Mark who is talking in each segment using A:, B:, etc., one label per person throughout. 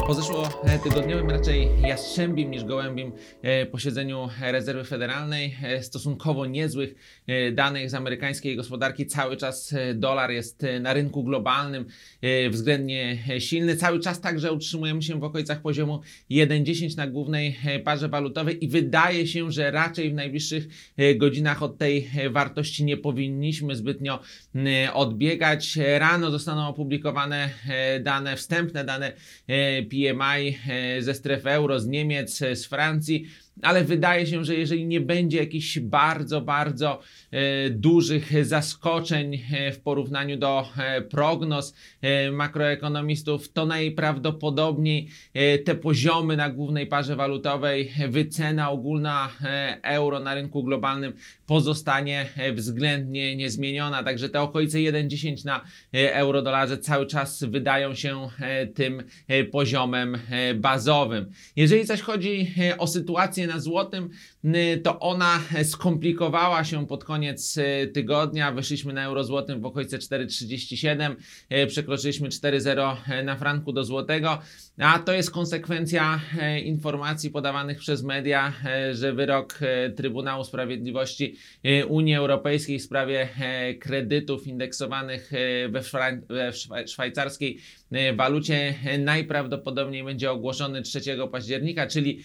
A: Po zeszłotygodniowym raczej jastrzębim niż gołębim e, posiedzeniu Rezerwy Federalnej e, stosunkowo niezłych e, danych z amerykańskiej gospodarki cały czas e, dolar jest e, na rynku globalnym e, względnie e, silny. Cały czas także utrzymujemy się w okolicach poziomu 1,10 na głównej e, parze walutowej i wydaje się, że raczej w najbliższych e, godzinach od tej e, wartości nie powinniśmy zbytnio odbiegać. Rano zostaną opublikowane e, dane, wstępne dane e, PMI e, ze strefy euro, z Niemiec, e, z Francji. Ale wydaje się, że jeżeli nie będzie jakichś bardzo, bardzo e, dużych zaskoczeń e, w porównaniu do e, prognoz makroekonomistów, to najprawdopodobniej te poziomy na głównej parze walutowej, wycena ogólna euro na rynku globalnym pozostanie względnie niezmieniona. Także te okolice 1,10 na euro-dolarze cały czas wydają się tym poziomem bazowym. Jeżeli zaś chodzi o sytuację na złotym, n- to ona skomplikowała się pod koniec e, tygodnia. Wyszliśmy na euro-złotym w okolice 4,37, e, przekroczyliśmy 4,0 na franku do złotego, a to jest konsekwencja informacji podawanych przez media, że wyrok Trybunału Sprawiedliwości Unii Europejskiej w sprawie kredytów indeksowanych we, we szwa- szwajcarskiej walucie najprawdopodobniej będzie ogłoszony 3 października, czyli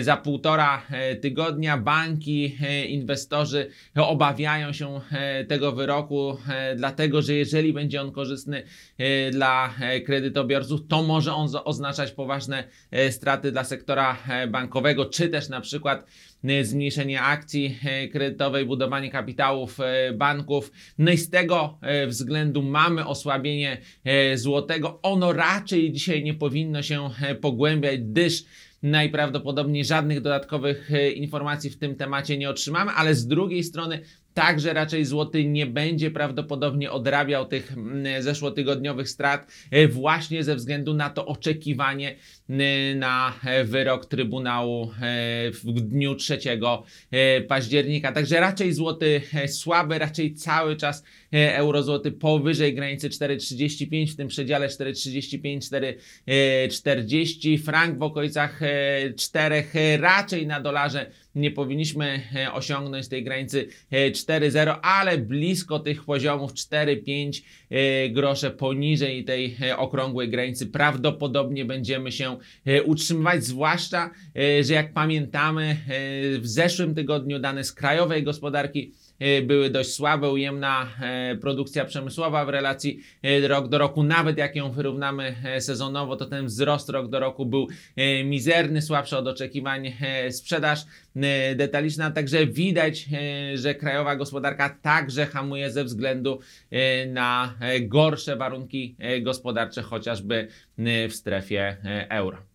A: za półtora e, tygodnia. Banki, e, inwestorzy obawiają się e, tego wyroku, dlatego że jeżeli będzie on korzystny dla kredytobiorców, to może on za- oznaczać poważne straty dla sektora bankowego, czy też na przykład zmniejszenie akcji e, kredytowej, budowanie kapitałów e, banków. No i z tego względu mamy osłabienie złotego. Ono raczej dzisiaj nie powinno się pogłębiać, gdyż najprawdopodobniej żadnych dodatkowych informacji w tym temacie nie otrzymamy, ale z drugiej strony Także raczej złoty nie będzie prawdopodobnie odrabiał tych mm, zeszłotygodniowych strat e, właśnie ze względu na to oczekiwanie e, na e, wyrok Trybunału w dniu 3 e, października. Także raczej złoty słaby, raczej cały czas e, eurozłoty powyżej granicy 4,35 w tym przedziale 4,35 4,40 frank w okolicach e, 4 e, raczej na dolarze nie powinniśmy e, osiągnąć tej granicy e, 4,0, ale blisko tych poziomów 4,5 e, grosze poniżej tej e, okrągłej granicy. Prawdopodobnie będziemy się e, utrzymywać, zwłaszcza, e, że jak pamiętamy e, w zeszłym tygodniu dane z krajowej gospodarki e, były dość słabe, ujemna e, produkcja przemysłowa w relacji e, rok do roku, nawet jak ją wyrównamy e, sezonowo, to ten wzrost rok do roku był e, mizerny, słabszy od oczekiwań e, sprzedaż. e, detaliczna, także widać, e, że krajowa gospodarka także hamuje ze względu e, na e, gorsze warunki e, gospodarcze, chociażby e, w strefie e, euro.